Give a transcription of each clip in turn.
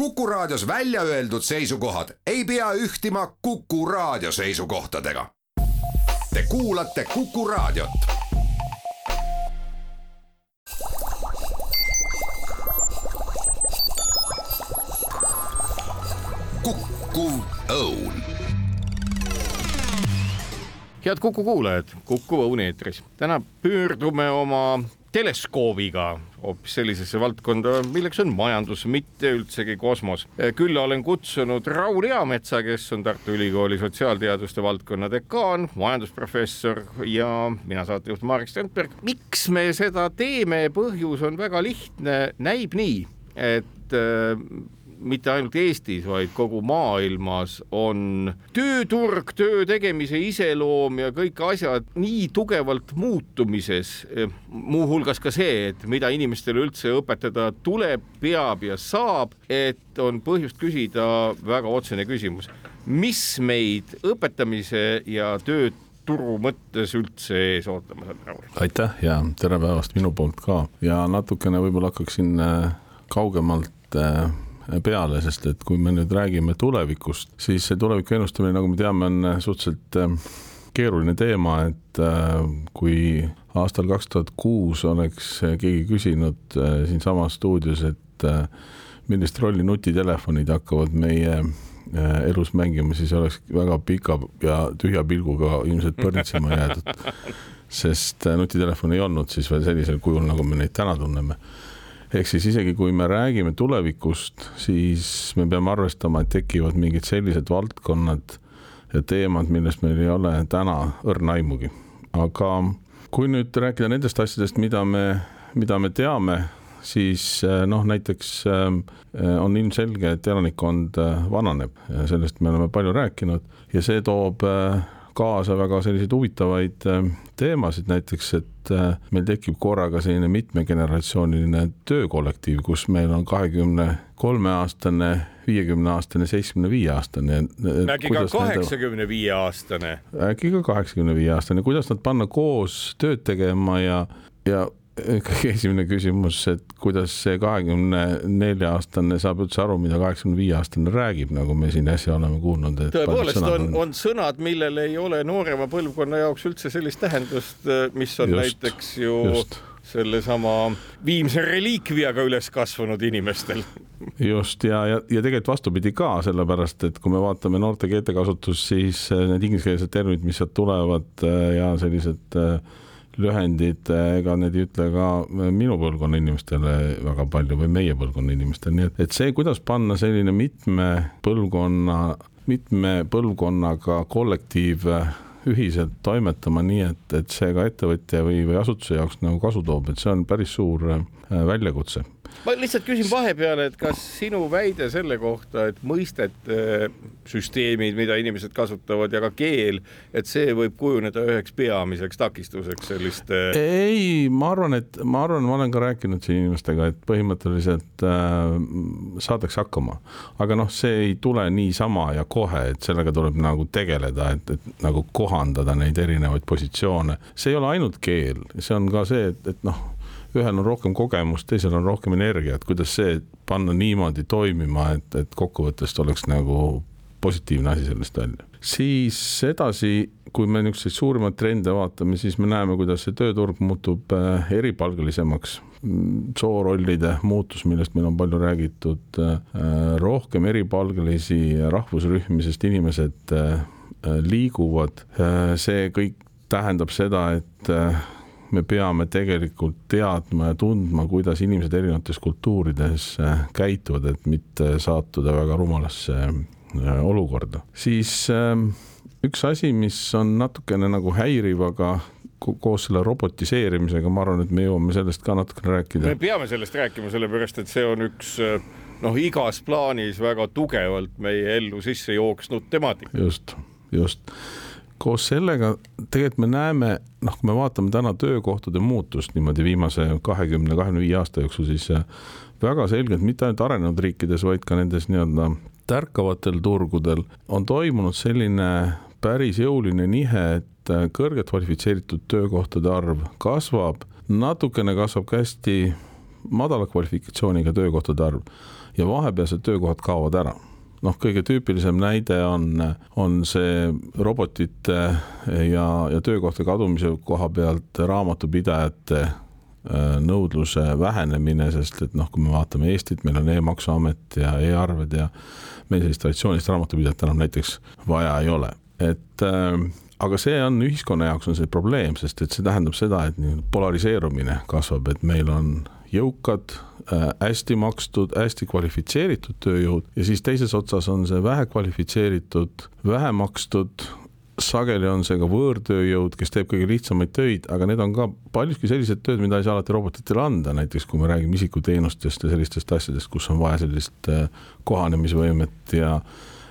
Kuku Raadios välja öeldud seisukohad ei pea ühtima Kuku Raadio seisukohtadega. Te kuulate Kuku Raadiot. kukkuv õun head Kuku kuulajad, Kuku Õun eetris. täna pöördume oma teleskoobiga hoopis sellisesse valdkonda, milleks on majandus, mitte üldsegi kosmos. külla olen kutsunud Raul Eametsa, kes on Tartu Ülikooli sotsiaalteaduste valdkonna dekaan, majandusprofessor ja mina saatejuht Marek Strandberg. miks me seda teeme, põhjus on väga lihtne, näib nii, et mitte ainult Eestis, vaid kogu maailmas on tööturg, töö tegemise iseloom ja kõik asjad nii tugevalt muutumises, muuhulgas ka see, et mida inimestele üldse õpetada tuleb, peab ja saab, et on põhjust küsida väga otsene küsimus, mis meid õpetamise ja töö turu mõttes üldse ees ootamas on, Raul? aitäh ja tere päevast minu poolt ka. Ja natukene võib-olla hakkaksin äh, kaugemalt äh, peale, sest et kui me nüüd räägime tulevikust, siis see tuleviku ennustamine, nagu me teame, on suhteliselt äh, keeruline teema, et kui aastal kaks tuhat kuus oleks keegi küsinud siinsamas stuudios, et millist rolli nutitelefonid hakkavad meie elus mängima, siis oleks väga pika ja tühja pilguga ilmselt põrnitsema jäädud. sest nutitelefon ei olnud siis veel sellisel kujul, nagu me neid täna tunneme ehk siis isegi kui me räägime tulevikust, siis me peame arvestama, et tekivad mingid sellised valdkonnad ja teemad, millest meil ei ole täna õrna aimugi. aga kui nüüd rääkida nendest asjadest, mida me, mida me teame, siis eh, noh, näiteks eh, on ilmselge, et elanikkond eh, vananeb sellest me oleme palju rääkinud ja see toob kaasa väga selliseid huvitavaid äh, teemasid, näiteks et äh, meil tekib korraga selline mitmegeneratsiooniline töökollektiiv, kus meil on kahekümne kolme aastane, viiekümne aastane, seitsmekümne viie aastane. äkki ka kaheksakümne viie aastane? äkki ka kaheksakümne viie aastane, kuidas nad panna koos tööd tegema ja, ja kõige esimene küsimus, et kuidas see kahekümne nelja aastane saab üldse aru, mida kaheksakümne viie aastane räägib, nagu me siin äsja oleme kuulnud. tõepoolest on, on sõnad, millel ei ole noorema põlvkonna jaoks üldse sellist tähendust, mis on just, näiteks ju just sellesama viimse reliikviaga üles kasvanud inimestel. just ja, ja, ja tegelikult vastupidi ka, sellepärast et kui me vaatame noorte keeltekasutust, siis need ingliskeelsed terminid, mis sealt tulevad ja sellised äh, lühendid, ega need ei ütle ka minu põlvkonna inimestele väga palju või meie põlvkonna inimestele, nii et, et see, kuidas panna selline mitme põlvkonna, mitme põlvkonnaga kollektiiv ühiselt toimetama nii, et, et see ka ettevõtja või, või asutuse jaoks nagu kasu toob, et see on päris suur äh, väljakutse ma lihtsalt küsin vahepeale, et kas sinu väide selle kohta, et mõistete süsteemid, mida inimesed kasutavad ja ka keel, et see võib kujuneda üheks peamiseks takistuseks selliste? ei, ma arvan, et ma arvan, ma olen ka rääkinud siin inimestega, et põhimõtteliselt äh, saadakse hakkama, aga noh, see ei tule niisama ja kohe, et sellega tuleb nagu tegeleda, et, et nagu kohandada neid erinevaid positsioone. see ei ole ainult keel, see on ka see, et, et noh ühel on rohkem kogemust, teisel on rohkem energiat, kuidas see panna niimoodi toimima, et, et kokkuvõttes oleks nagu positiivne asi sellest välja. siis edasi, kui me niisuguseid suurimaid trende vaatame, siis me näeme, kuidas see tööturg muutub äh, eripalgelisemaks. Soorollide muutus, millest meil on palju räägitud, äh, rohkem eripalgelisi rahvusrühmi, sest inimesed äh, liiguvad, see kõik tähendab seda, et me peame tegelikult teadma ja tundma, kuidas inimesed erinevates kultuurides äh, käituvad, et mitte sattuda väga rumalasse äh, olukorda. siis ähm, üks asi, mis on natukene nagu häiriv, aga koos selle robotiseerimisega, ma arvan, et me jõuame sellest ka natukene rääkida. me peame sellest rääkima, sellepärast et see on üks äh, noh, igas plaanis väga tugevalt meie ellu sisse jooksnud temaatika. just, just koos sellega tegelikult me näeme, noh, kui me vaatame täna töökohtade muutust niimoodi viimase kahekümne, kahekümne viie aasta jooksul, siis äh, väga selgelt mitte ainult arenenud riikides, vaid ka nendes nii-öelda tärkavatel turgudel on toimunud selline päris jõuline nihe, et äh, kõrgelt kvalifitseeritud töökohtade arv kasvab, natukene kasvab ka hästi madala kvalifikatsiooniga töökohtade arv ja vahepealsed töökohad kaovad ära noh, kõige tüüpilisem näide on, on see robotite ja, ja töökohta kadumise koha pealt raamatupidajate äh, nõudluse vähenemine, sest et noh, kui me vaatame Eestit, meil on e-maksuamet ja e-arved ja meil sellist traditsioonilist raamatupidajat enam näiteks vaja ei ole, et äh, aga see on ühiskonna jaoks on see probleem, sest et see tähendab seda, et nii polariseerumine kasvab, et meil on jõukad äh,, hästi makstud, hästi kvalifitseeritud tööjõud ja siis teises otsas on see vähe kvalifitseeritud, vähe makstud, sageli on see ka võõrtööjõud, kes teeb kõige lihtsamaid töid, aga need on ka paljuski sellised tööd, mida ei saa alati robotitele anda, näiteks kui me räägime isikuteenustest ja sellistest asjadest, kus on vaja sellist äh, kohanemisvõimet ja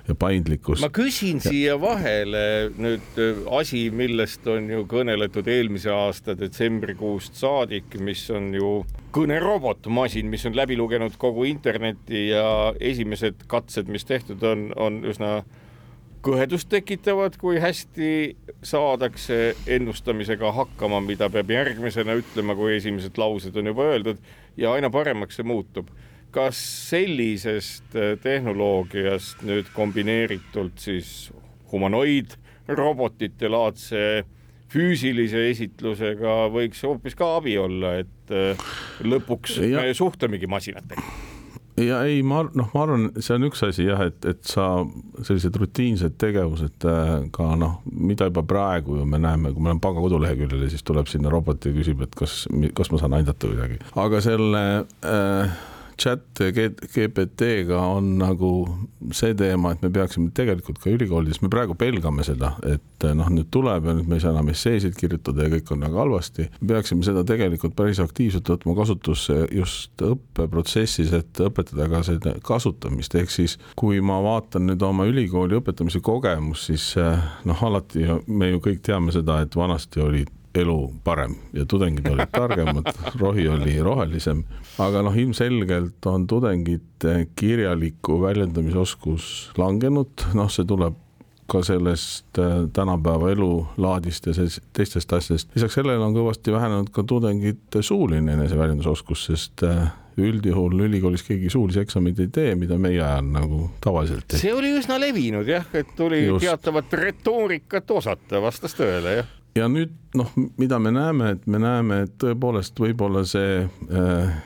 ja paindlikkust. ma küsin ja. siia vahele nüüd äh, asi, millest on ju kõneletud eelmise aasta detsembrikuust saadik, mis on ju kõnerobotmasin, mis on läbi lugenud kogu interneti ja esimesed katsed, mis tehtud on, on üsna kõhedust tekitavad, kui hästi saadakse ennustamisega hakkama, mida peab järgmisena ütlema, kui esimesed laused on juba öeldud ja aina paremaks see muutub kas sellisest äh, tehnoloogiast nüüd kombineeritult siis humanoid, robotite laadse füüsilise esitlusega võiks hoopis ka abi olla, et äh, lõpuks ja. me suhtlemegi masinatega ja ei, ma noh, ma arvan, see on üks asi jah, et, et sa sellised rutiinsed tegevused äh, ka noh, mida juba praegu ju me näeme, kui me oleme panga koduleheküljel ja siis tuleb sinna robot ja küsib, et kas, kas ma saan aidata kuidagi, aga selle äh, chat GPT-ga on nagu see teema, et me peaksime tegelikult ka ülikoolides, me praegu pelgame seda, et noh, nüüd tuleb ja nüüd me ei saa enam esseesid kirjutada ja kõik on väga halvasti. peaksime seda tegelikult päris aktiivselt võtma kasutusse just õppeprotsessis, et õpetada ka seda kasutamist, ehk siis kui ma vaatan nüüd oma ülikooli õpetamise kogemust, siis noh, alati me ju kõik teame seda, et vanasti olid elu parem ja tudengid olid targemad, rohi oli rohelisem, aga noh, ilmselgelt on tudengite kirjaliku väljendamisoskus langenud, noh, see tuleb ka sellest äh, tänapäeva elulaadist ja teistest asjadest. lisaks sellele on kõvasti vähenenud ka tudengite suuline eneseväljendusoskus, sest äh, üldjuhul ülikoolis keegi suulisi eksameid ei tee, mida meie ajal nagu tavaliselt tehti. see oli üsna levinud jah, et tuli Just. teatavat retoorikat osata, vastas tõele jah ja nüüd noh, mida me näeme, et me näeme, et tõepoolest võib-olla see äh,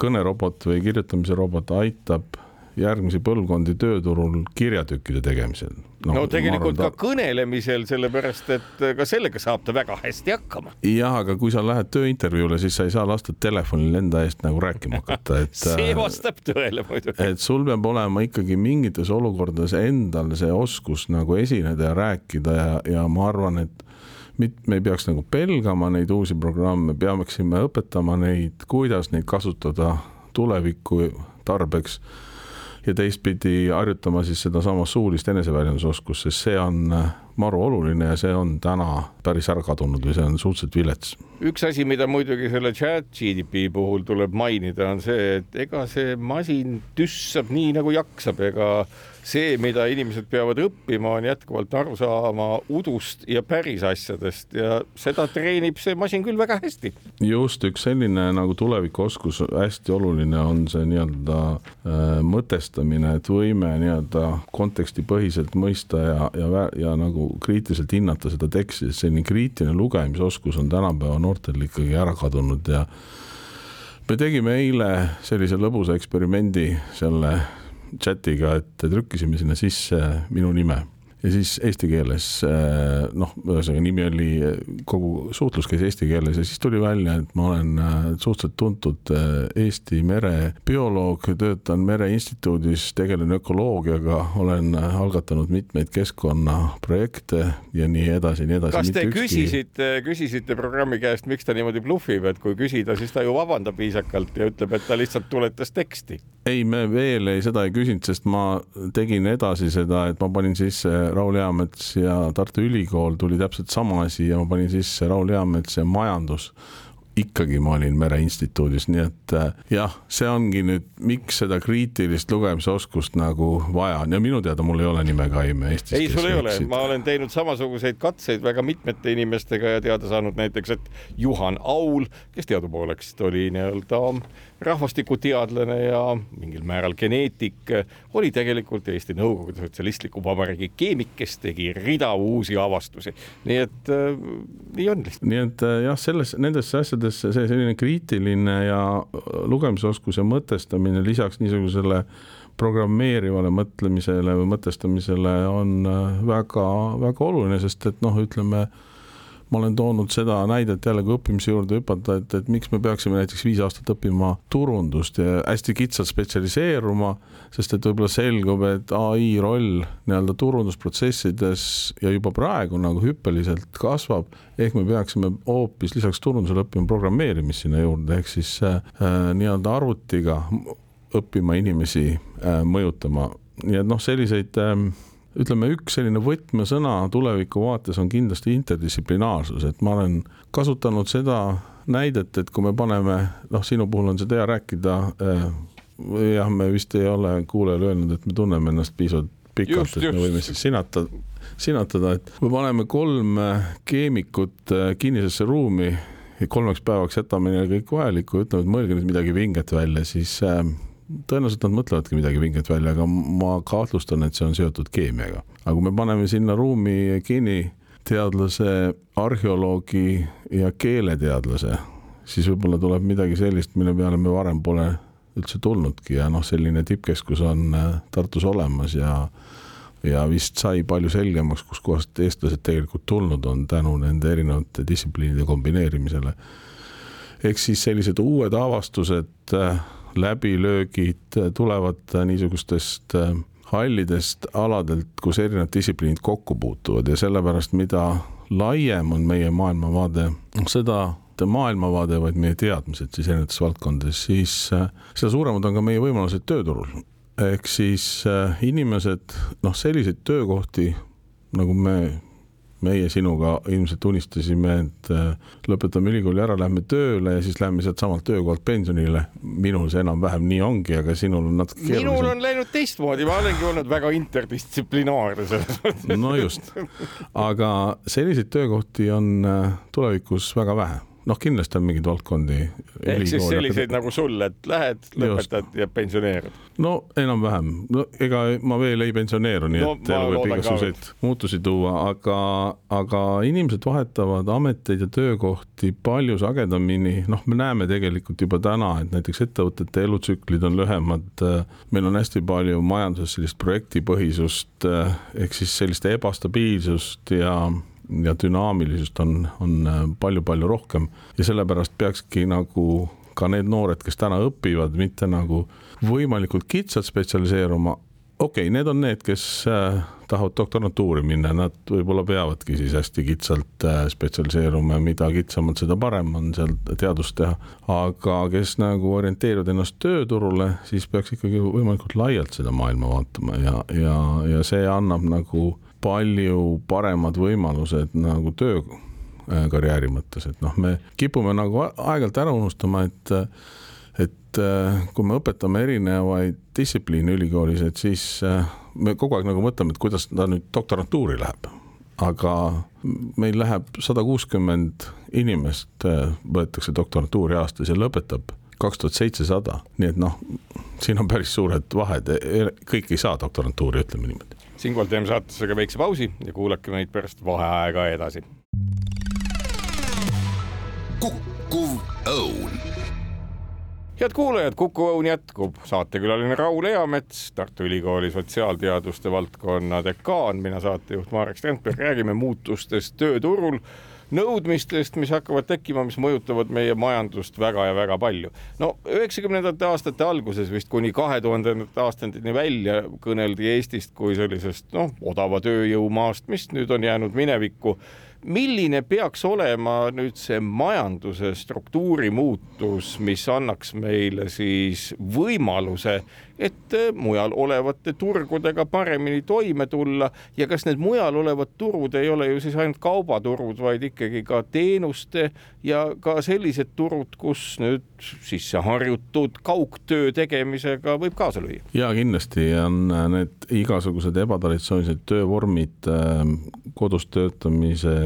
kõnerobot või kirjutamise robot aitab järgmisi põlvkondi tööturul kirjatükkide tegemisel no,. no tegelikult arvan, ta... ka kõnelemisel, sellepärast et ka sellega saab ta väga hästi hakkama. jah, aga kui sa lähed tööintervjuule, siis sa ei saa lasta telefonil enda eest nagu rääkima hakata, et see äh, vastab tõele muidugi. et sul peab olema ikkagi mingites olukordades endal see oskus nagu esineda ja rääkida ja, ja ma arvan, et mit-, me ei peaks nagu pelgama neid uusi programme, peaksime õpetama neid, kuidas neid kasutada tuleviku tarbeks ja teistpidi harjutama siis sedasama suulist eneseväljendusoskus, sest see on äh, maru oluline ja see on täna päris ära kadunud või see on suhteliselt vilets. üks asi, mida muidugi selle chat GDP puhul tuleb mainida, on see, et ega see masin tüssab nii nagu jaksab, ega see, mida inimesed peavad õppima, on jätkuvalt aru saama udust ja päris asjadest ja seda treenib see masin küll väga hästi. just üks selline nagu tulevikuoskus, hästi oluline on see nii-öelda äh, mõtestamine, et võime nii-öelda kontekstipõhiselt mõista ja, ja, ja nagu kriitiliselt hinnata seda teksti, sest selline kriitiline lugemisoskus on tänapäeva noortel ikkagi ära kadunud ja me tegime eile sellise lõbusa eksperimendi selle chatiga, et trükkisime sinna sisse minu nime ja siis eesti keeles äh, noh, ühesõnaga nimi oli, kogu suhtlus käis eesti keeles ja siis tuli välja, et ma olen äh, suhteliselt tuntud äh, Eesti merebioloog, töötan Mereinstituudis, tegelen ökoloogiaga, olen algatanud mitmeid keskkonnaprojekte ja nii edasi, nii edasi. kas te ükski... küsisite, küsisite programmi käest, miks ta niimoodi bluffib, et kui küsida, siis ta ju vabandab viisakalt ja ütleb, et ta lihtsalt tuletas teksti? ei, me veel ei, seda ei küsinud, sest ma tegin edasi seda, et ma panin sisse Raul Eamets ja Tartu Ülikool tuli täpselt sama asi ja ma panin sisse Raul Eamets ja majandus. Ikkagi ma olin Mereinstituudis, nii et äh, jah, see ongi nüüd, miks seda kriitilist lugemisoskust nagu vaja on. Ja minu teada mul ei ole nime Kaime Eestis. ei, sul ei ole, ma olen teinud samasuguseid katseid väga mitmete inimestega ja teada saanud näiteks, et Juhan Aul, kes teadupoolest oli nii-öelda rahvastikuteadlane ja mingil määral geneetik, oli tegelikult Eesti Nõukogude Sotsialistliku Vabariigi keemik, kes tegi rida uusi avastusi. nii et äh, nii on lihtsalt. nii et äh, jah, selles, nendesse asjadesse see selline kriitiline ja lugemisoskus ja mõtestamine lisaks niisugusele programmeerivale mõtlemisele või mõtestamisele on väga-väga äh, oluline, sest et noh, ütleme ma olen toonud seda näidet jälle, kui õppimise juurde hüpata, et, et miks me peaksime näiteks viis aastat õppima turundust ja hästi kitsalt spetsialiseeruma, sest et võib-olla selgub, et ai roll nii-öelda turundusprotsessides ja juba praegu nagu hüppeliselt kasvab, ehk me peaksime hoopis lisaks turundusele õppima programmeerimist sinna juurde, ehk siis äh, nii-öelda arvutiga õppima inimesi äh, mõjutama, nii et noh, selliseid äh, ütleme, üks selline võtmesõna tuleviku vaates on kindlasti interdistsiplinaarsus, et ma olen kasutanud seda näidet, et kui me paneme, noh, sinu puhul on seda hea rääkida eh,. jah, me vist ei ole kuulajale öelnud, et me tunneme ennast piisavalt pikalt, et me võime siis sinata, sinatada, et kui paneme kolm keemikut eh, kinnisesse ruumi kolmeks päevaks jätame neile kõik vajalikku, ütleme, et mõelge nüüd midagi vinget välja, siis äh, tõenäoliselt nad mõtlevadki midagi vinget välja, aga ma kahtlustan, et see on seotud keemiaga. aga kui me paneme sinna ruumi geeniteadlase, arheoloogi ja keeleteadlase, siis võib-olla tuleb midagi sellist, mille peale me varem pole üldse tulnudki ja noh, selline tippkeskus on äh, Tartus olemas ja ja vist sai palju selgemaks, kuskohast eestlased tegelikult tulnud on tänu nende erinevate distsipliinide kombineerimisele. ehk siis sellised uued avastused äh, läbilöögid tulevad niisugustest äh, hallidest aladelt, kus erinevad distsipliinid kokku puutuvad ja sellepärast, mida laiem on meie maailmavaade, noh seda maailmavaade, vaid meie teadmised siis erinevates valdkondades, siis äh, seda suuremad on ka meie võimalused tööturul. ehk siis äh, inimesed, noh, selliseid töökohti, nagu me meie sinuga ilmselt unistasime, et äh, lõpetame ülikooli ära, lähme tööle ja siis lähme sealtsamalt töökohalt pensionile. minul see enam-vähem nii ongi, aga sinul on natuke keerulisem. minul on läinud teistmoodi, ma olengi olnud väga interdistsiplinaarne selles mõttes. no just, aga selliseid töökohti on äh, tulevikus väga vähe noh, kindlasti on mingeid valdkondi. ehk siis selliseid nagu sul, et lähed, lõpetad Just. ja pensioneerud? no enam-vähem, no ega ma veel ei pensioneeru, nii no, et elu võib igasuguseid muutusi tuua, aga, aga inimesed vahetavad ameteid ja töökohti palju sagedamini, noh, me näeme tegelikult juba täna, et näiteks ettevõtete elutsüklid on lühemad. meil on hästi palju majanduses sellist projektipõhisust ehk siis sellist ebastabiilsust ja ja dünaamilisust on, on palju-palju äh, rohkem ja sellepärast peakski nagu ka need noored, kes täna õpivad, mitte nagu võimalikult kitsalt spetsialiseeruma. okei okay,, need on need, kes äh, tahavad doktorantuuri minna, nad võib-olla peavadki siis hästi kitsalt äh, spetsialiseeruma ja mida kitsamalt, seda parem on seal teadust teha. aga kes nagu orienteerivad ennast tööturule, siis peaks ikkagi võimalikult laialt seda maailma vaatama ja, ja, ja see annab nagu palju paremad võimalused nagu töökarjääri mõttes, et noh, me kipume nagu aeg-ajalt ära unustama, et et kui me õpetame erinevaid distsipliine ülikoolis, et siis me kogu aeg nagu mõtleme, et kuidas ta nüüd doktorantuuri läheb. aga meil läheb sada kuuskümmend inimest võetakse doktorantuuri aastas ja lõpetab kaks tuhat seitsesada, nii et noh, siin on päris suured vahed, kõik ei saa doktorantuuri, ütleme niimoodi siinkohal teeme saatesega väikse pausi ja kuulake meid pärast vaheaega edasi. kukkuv õun. Head kuulajad, Kuku Õun jätkub, saatekülaline Raul Eamets, Tartu Ülikooli sotsiaalteaduste valdkonna dekaan, mina saatejuht Marek Strandberg, räägime muutustest tööturul nõudmistest, mis hakkavad tekkima, mis mõjutavad meie majandust väga ja väga palju. no üheksakümnendate aastate alguses vist kuni kahe tuhandendate aastateni välja kõneldi Eestist kui sellisest noh, odava tööjõumaast, mis nüüd on jäänud minevikku milline peaks olema nüüd see majanduse struktuuri muutus, mis annaks meile siis võimaluse et äh, mujal olevate turgudega paremini toime tulla ja kas need mujal olevad turud ei ole ju siis ainult kaubaturud, vaid ikkagi ka teenuste ja ka sellised turud, kus nüüd sisse harjutud kaugtöö tegemisega võib kaasa lüüa. ja kindlasti on äh, need igasugused ebatraditsioonilised töövormid, äh, kodus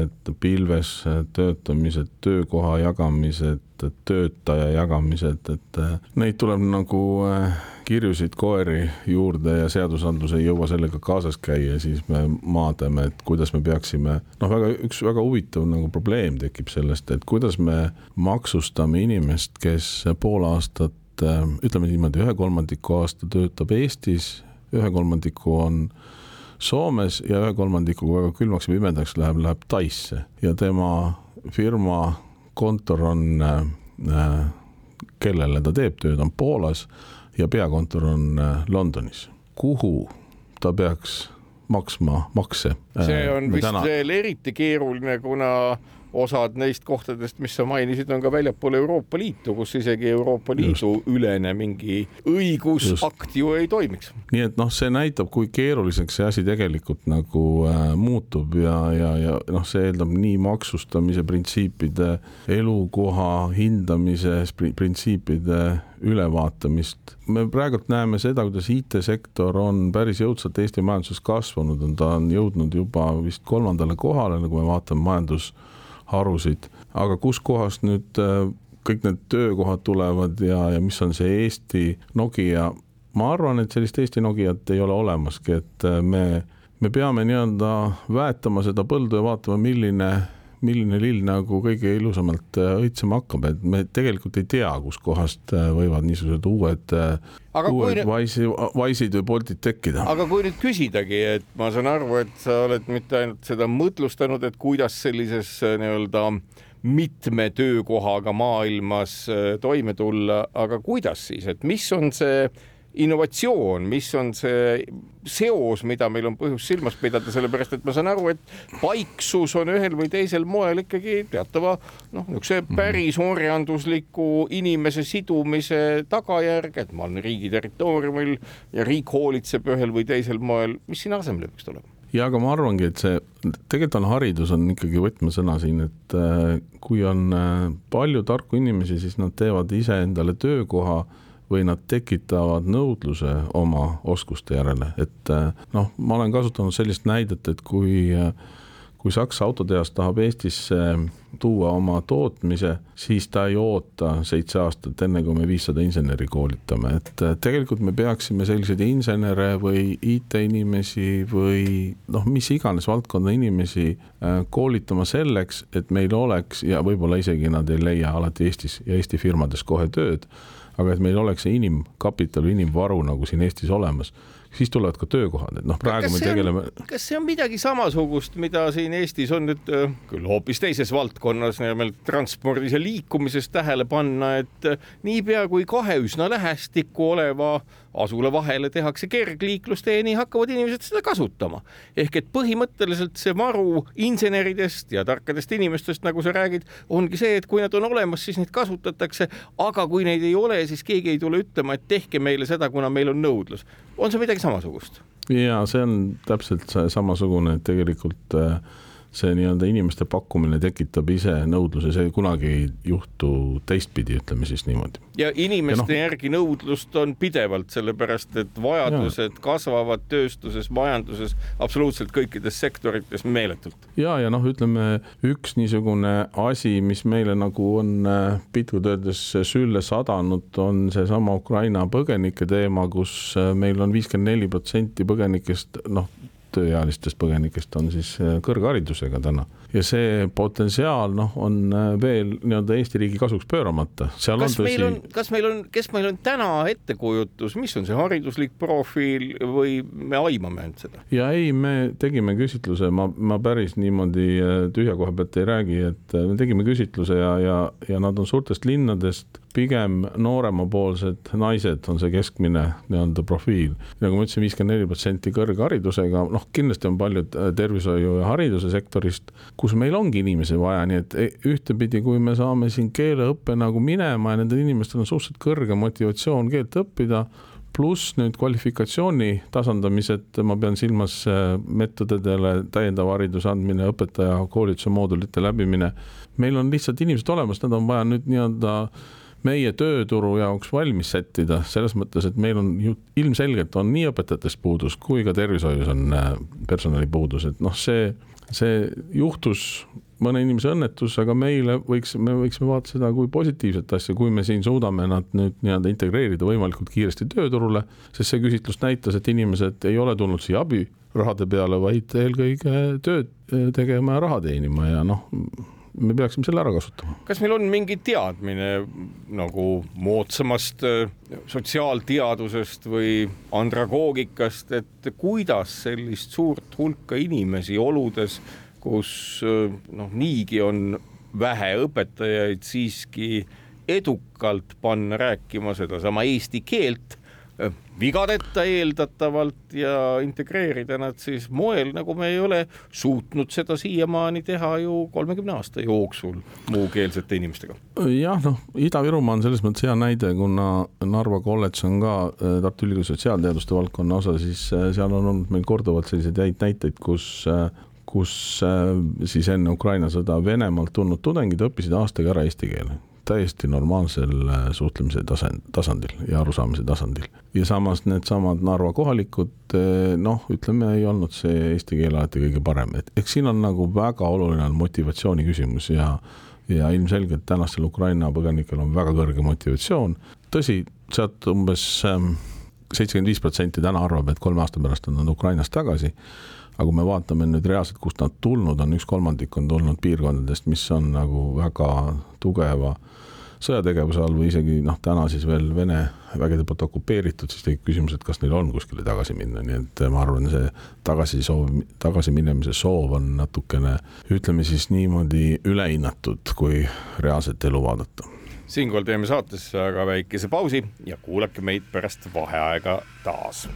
töötamised, pilves töötamised, töökoha jagamised, töötaja jagamised, et neid tuleb nagu kirjusid koeri juurde ja seadusandlus ei jõua sellega kaasas käia, siis me maadleme, et kuidas me peaksime, noh, väga üks väga huvitav nagu probleem tekib sellest, et kuidas me maksustame inimest, kes pool aastat, ütleme niimoodi, ühe kolmandiku aasta töötab Eestis, ühe kolmandiku on Soomes ja ühe kolmandikuga väga külmaks ja pimedaks läheb, läheb Taisse ja tema firma kontor on äh, kellele ta teeb tööd, on Poolas ja peakontor on äh, Londonis. kuhu ta peaks maksma makse? see äh, on vist täna... veel eriti keeruline, kuna osad neist kohtadest, mis sa mainisid, on ka väljapool Euroopa Liitu, kus isegi Euroopa Liidu Just. ülene mingi õigusakt ju ei toimiks. nii et noh, see näitab, kui keeruliseks see asi tegelikult nagu äh, muutub ja, ja, ja noh, see eeldab nii maksustamise printsiipide, elukoha hindamise printsiipide ülevaatamist. me praegult näeme seda, kuidas IT-sektor on päris jõudsalt Eesti majanduses kasvanud, on ta on jõudnud juba vist kolmandale kohale, nagu me vaatame majandus harusid, aga kuskohast nüüd äh, kõik need töökohad tulevad ja, ja mis on see Eesti Nokia, ma arvan, et sellist Eesti Nokiat ei ole olemaski, et äh, me, me peame nii-öelda väetama seda põldu ja vaatama, milline milline lill nagu kõige ilusamalt äh, õitsema hakkab, et me tegelikult ei tea, kuskohast võivad niisugused uued, uued nüüd... Wise'i, Wise'id või Boltid tekkida. aga kui nüüd küsidagi, et ma saan aru, et sa oled mitte ainult seda mõtlustanud, et kuidas sellises äh, nii-öelda mitme töökohaga maailmas äh, toime tulla, aga kuidas siis, et mis on see innovatsioon, mis on see seos, mida meil on põhjust silmas pidada, sellepärast et ma saan aru, et paiksus on ühel või teisel moel ikkagi teatava noh, niisuguse mhm. päris orjandusliku inimese sidumise tagajärg, et ma olen riigi territooriumil ja riik hoolitseb ühel või teisel moel, mis siin asemele peaks tulema? ja aga ma arvangi, et see tegelikult on haridus on ikkagi võtmesõna siin, et äh, kui on äh, palju tarku inimesi, siis nad teevad iseendale töökoha või nad tekitavad nõudluse oma oskuste järele, et eh, noh, ma olen kasutanud sellist näidet, et kui eh, kui Saksa autotehas tahab Eestisse tuua oma tootmise, siis ta ei oota seitse aastat, enne kui me viissada inseneri koolitame, et tegelikult me peaksime selliseid insenere või IT-inimesi või noh, mis iganes valdkonda inimesi koolitama selleks, et meil oleks ja võib-olla isegi nad ei leia alati Eestis ja Eesti firmades kohe tööd aga et meil oleks see inimkapital inimvaru nagu siin Eestis olemas, siis tulevad ka töökohad, et noh, praegu me tegeleme. kas see on midagi samasugust, mida siin Eestis on nüüd äh, küll hoopis teises valdkonnas, nimelt transpordis ja liikumises tähele panna, et äh, niipea kui kahe üsna lähestikku oleva asula vahele tehakse kergliiklustee, nii hakkavad inimesed seda kasutama. ehk et põhimõtteliselt see varu inseneridest ja tarkadest inimestest, nagu sa räägid, ongi see, et kui nad on olemas, siis neid kasutatakse, aga kui neid ei ole, siis keegi ei tule ütlema, et tehke meile seda, kuna meil on nõudlus. on see midagi samasugust? ja see on täpselt samasugune, et tegelikult äh, see nii-öelda inimeste pakkumine tekitab ise nõudluse, see kunagi ei juhtu teistpidi, ütleme siis niimoodi. ja inimeste ja no, järgi nõudlust on pidevalt, sellepärast et vajadused ja. kasvavad tööstuses, majanduses, absoluutselt kõikides sektorites meeletult. ja, ja noh, ütleme üks niisugune asi, mis meile nagu on äh, piltlikult öeldes sülle sadanud, on seesama Ukraina põgenike teema, kus äh, meil on viiskümmend neli protsenti põgenikest, noh, tööealistest põgenikest on siis äh, kõrgharidusega täna ja see potentsiaal noh, on äh, veel nii-öelda Eesti riigi kasuks pööramata. kas tõsi... meil on, kas meil on, kes meil on täna ettekujutus, mis on see hariduslik profiil või me aimame ainult seda? ja ei, me tegime küsitluse, ma, ma päris niimoodi äh, tühja koha pealt ei räägi, et me tegime küsitluse ja, ja, ja nad on suurtest linnadest pigem nooremapoolsed naised on see keskmine nii-öelda profiil. nagu ma ütlesin, viiskümmend neli protsenti kõrgharidusega, noh, kindlasti on paljud äh, tervishoiu ja hariduse sektorist, kus meil ongi inimesi vaja, nii et e, ühtepidi, kui me saame siin keeleõppe nagu minema ja nendel inimestel on suhteliselt kõrge motivatsioon keelt õppida pluss nüüd kvalifikatsiooni tasandamised, ma pean silmas äh, meetodidele täiendava hariduse andmine, õpetaja koolituse moodulite läbimine. meil on lihtsalt inimesed olemas, nad on vaja nüüd nii-öelda meie tööturu jaoks valmis sättida, selles mõttes, et meil on ju ilmselgelt on nii õpetajatest puudus kui ka tervishoius on äh, personalipuudus, et noh, see, see juhtus mõne inimese õnnetus, aga meile võiks, me võiksime vaadata seda kui positiivset asja, kui me siin suudame nad nüüd nii-öelda integreerida võimalikult kiiresti tööturule, sest see küsitlus näitas, et inimesed ei ole tulnud siia abirahade peale, vaid eelkõige tööd tegema ja raha teenima ja noh, me peaksime selle ära kasutama. kas meil on mingi teadmine nagu moodsamast äh, sotsiaalteadusest või andragoogikast, et kuidas sellist suurt hulka inimesi oludes kus noh, niigi on vähe õpetajaid, siiski edukalt panna rääkima sedasama eesti keelt vigadeta eeldatavalt ja integreerida nad siis moel, nagu me ei ole suutnud seda siiamaani teha ju kolmekümne aasta jooksul muukeelsete inimestega. jah, noh, Ida-Virumaa on selles mõttes hea näide, kuna Narva kolledž on ka Tartu Ülikooli sotsiaalteaduste valdkonna osa, siis seal on olnud meil korduvalt selliseid häid näiteid, kus kus äh, siis enne Ukraina sõda Venemaalt tulnud tudengid õppisid aastaga ära eesti keele täiesti normaalsel äh, suhtlemise tasand, tasandil ja arusaamise tasandil. ja samas needsamad Narva kohalikud, äh, noh, ütleme, ei olnud see eesti keel alati kõige parem, et eks siin on nagu väga oluline on motivatsiooni küsimus ja ja ilmselgelt tänastel Ukraina põgenikel on väga kõrge motivatsioon. tõsi, sealt umbes ähm, seitsekümmend viis protsenti täna arvab, et kolme aasta pärast on nad Ukrainast tagasi aga kui me vaatame nüüd reaalselt, kust nad tulnud on, üks kolmandik on tulnud piirkondadest, mis on nagu väga tugeva sõjategevuse all või isegi noh, täna siis veel Vene vägede poolt okupeeritud, siis tekib küsimus, et kas neil on kuskile tagasi minna, nii et ma arvan, see tagasisoov, tagasiminemise soov on natukene, ütleme siis niimoodi ülehinnatud, kui reaalset elu vaadata siinkohal teeme saatesse aga väikese pausi ja kuulake meid pärast vaheaega taas.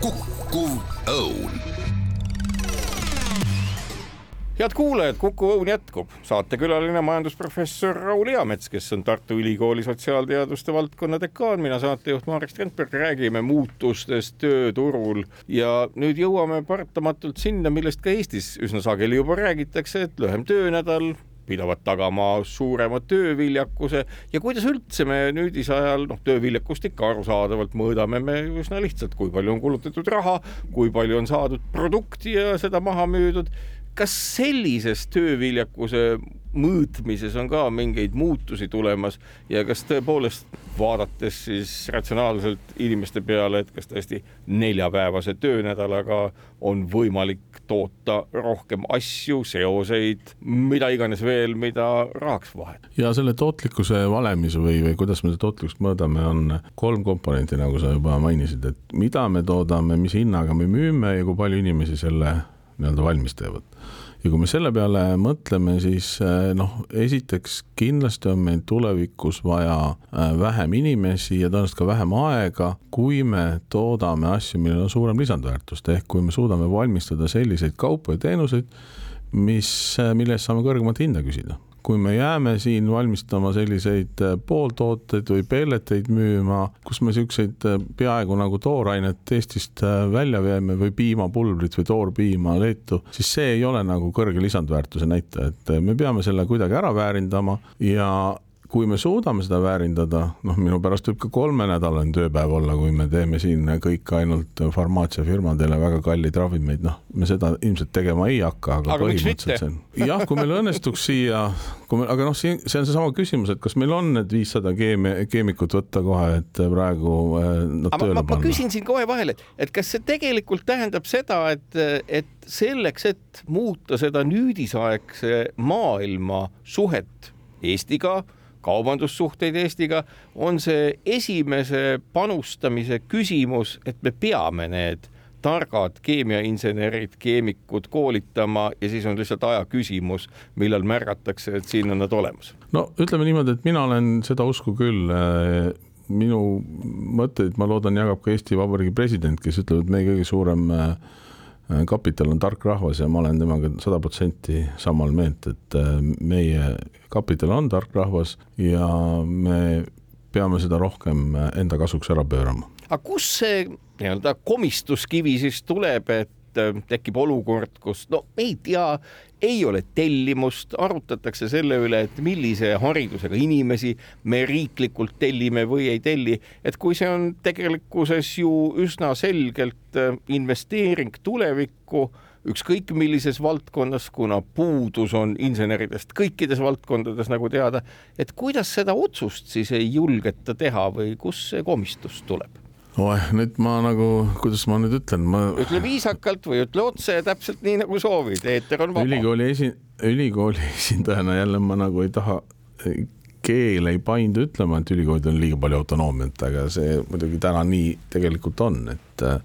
kukkuv head kuulajad, Kuku Õun jätkub. saatekülaline majandusprofessor Raul Eamets, kes on Tartu Ülikooli sotsiaalteaduste valdkonna dekaan, mina saatejuht Marek Strandberg, räägime muutustest tööturul. Ja nüüd jõuame paratamatult sinna, millest ka Eestis üsna sageli juba räägitakse, et lühem töönädal, pidavat tagama suurema tööviljakuse. Ja kuidas üldse me nüüdisajal noh, tööviljakust ikka arusaadavalt mõõdame me üsna lihtsalt, kui palju on kulutatud raha, kui palju on saadud produkti ja seda maha müüdud. Kas sellises tööviljakuse mõõtmises on ka mingeid muutusi tulemas ja kas tõepoolest vaadates siis ratsionaalselt inimeste peale, et kas tõesti neljapäevase töönädalaga on võimalik toota rohkem asju, seoseid, mida iganes veel, mida rahaks vahetada. ja selle tootlikkuse valemis või, või kuidas me tootlikkust mõõdame, on kolm komponenti, nagu sa juba mainisid, et mida me toodame, mis hinnaga me müüme ja kui palju inimesi selle nii-öelda valmis teevad. Ja kui me selle peale mõtleme, siis eh, noh, esiteks kindlasti on meil tulevikus vaja eh, vähem inimesi ja tõenäoliselt ka vähem aega, kui me toodame asju, millel on suurem lisandväärtust, ehk kui me suudame valmistada selliseid kaupu ja teenuseid, mis, eh, mille eest saame kõrgemat hinda küsida kui me jääme siin valmistama selliseid äh, pooltooteid või pelleteid müüma, kus me siukseid äh, peaaegu nagu toorainet Eestist äh, välja veame või piimapulbrit või toorpiima Leetu, siis see ei ole nagu kõrge lisandväärtuse näitaja, et me peame selle kuidagi ära väärindama ja kui me suudame seda väärindada, noh, minu pärast võib ka kolmenädalane tööpäev olla, kui me teeme siin kõik ainult farmaatsiafirmadele väga kalleid ravimeid, noh, me seda ilmselt tegema ei hakka, aga, aga põhimõtteliselt see on. jah, kui meil õnnestuks siia, kui me, aga noh, siin see on seesama küsimus, et kas meil on need viissada keemi-, keemikut võtta kohe, et praegu eh, nad aga tööle ma, panna. ma küsin siin kohe vahele, et kas see tegelikult tähendab seda, et, et selleks, et muuta seda nüüdisaegse maailma suhet Eestiga kaubandussuhteid Eestiga, on see esimese panustamise küsimus, et me peame need targad keemiainsenerid, keemikud koolitama ja siis on lihtsalt aja küsimus, millal märgatakse, et siin on nad olemas. no ütleme niimoodi, et mina olen seda usku küll minu mõtteid, ma loodan, jagab ka Eesti Vabariigi president, kes ütleb, et meie kõige suurem äh, kapital on tark rahvas ja ma olen temaga sada protsenti samal meelt, et äh, meie kapital on tark rahvas ja me peame seda rohkem äh, enda kasuks ära pöörama. aga kust see nii-öelda komistuskivi siis tuleb, et tekib olukord, kus no ei tea, ei ole tellimust, arutatakse selle üle, et millise haridusega inimesi me riiklikult tellime või ei telli, et kui see on tegelikkuses ju üsna selgelt äh, investeering tulevikku ükskõik millises valdkonnas, kuna puudus on inseneridest kõikides valdkondades, nagu teada, et kuidas seda otsust siis ei julgeta teha või kust see komistus tuleb? Oeh, nüüd ma nagu, kuidas ma nüüd ütlen, ma. ütle viisakalt või ütle otse, täpselt nii nagu soovid, eeter on vaba. ülikooli esi-, ülikooli esindajana jälle ma nagu ei taha, keel ei paindu ütlema, et ülikoolidel on liiga palju autonoomiat, aga see muidugi täna nii tegelikult on, et äh,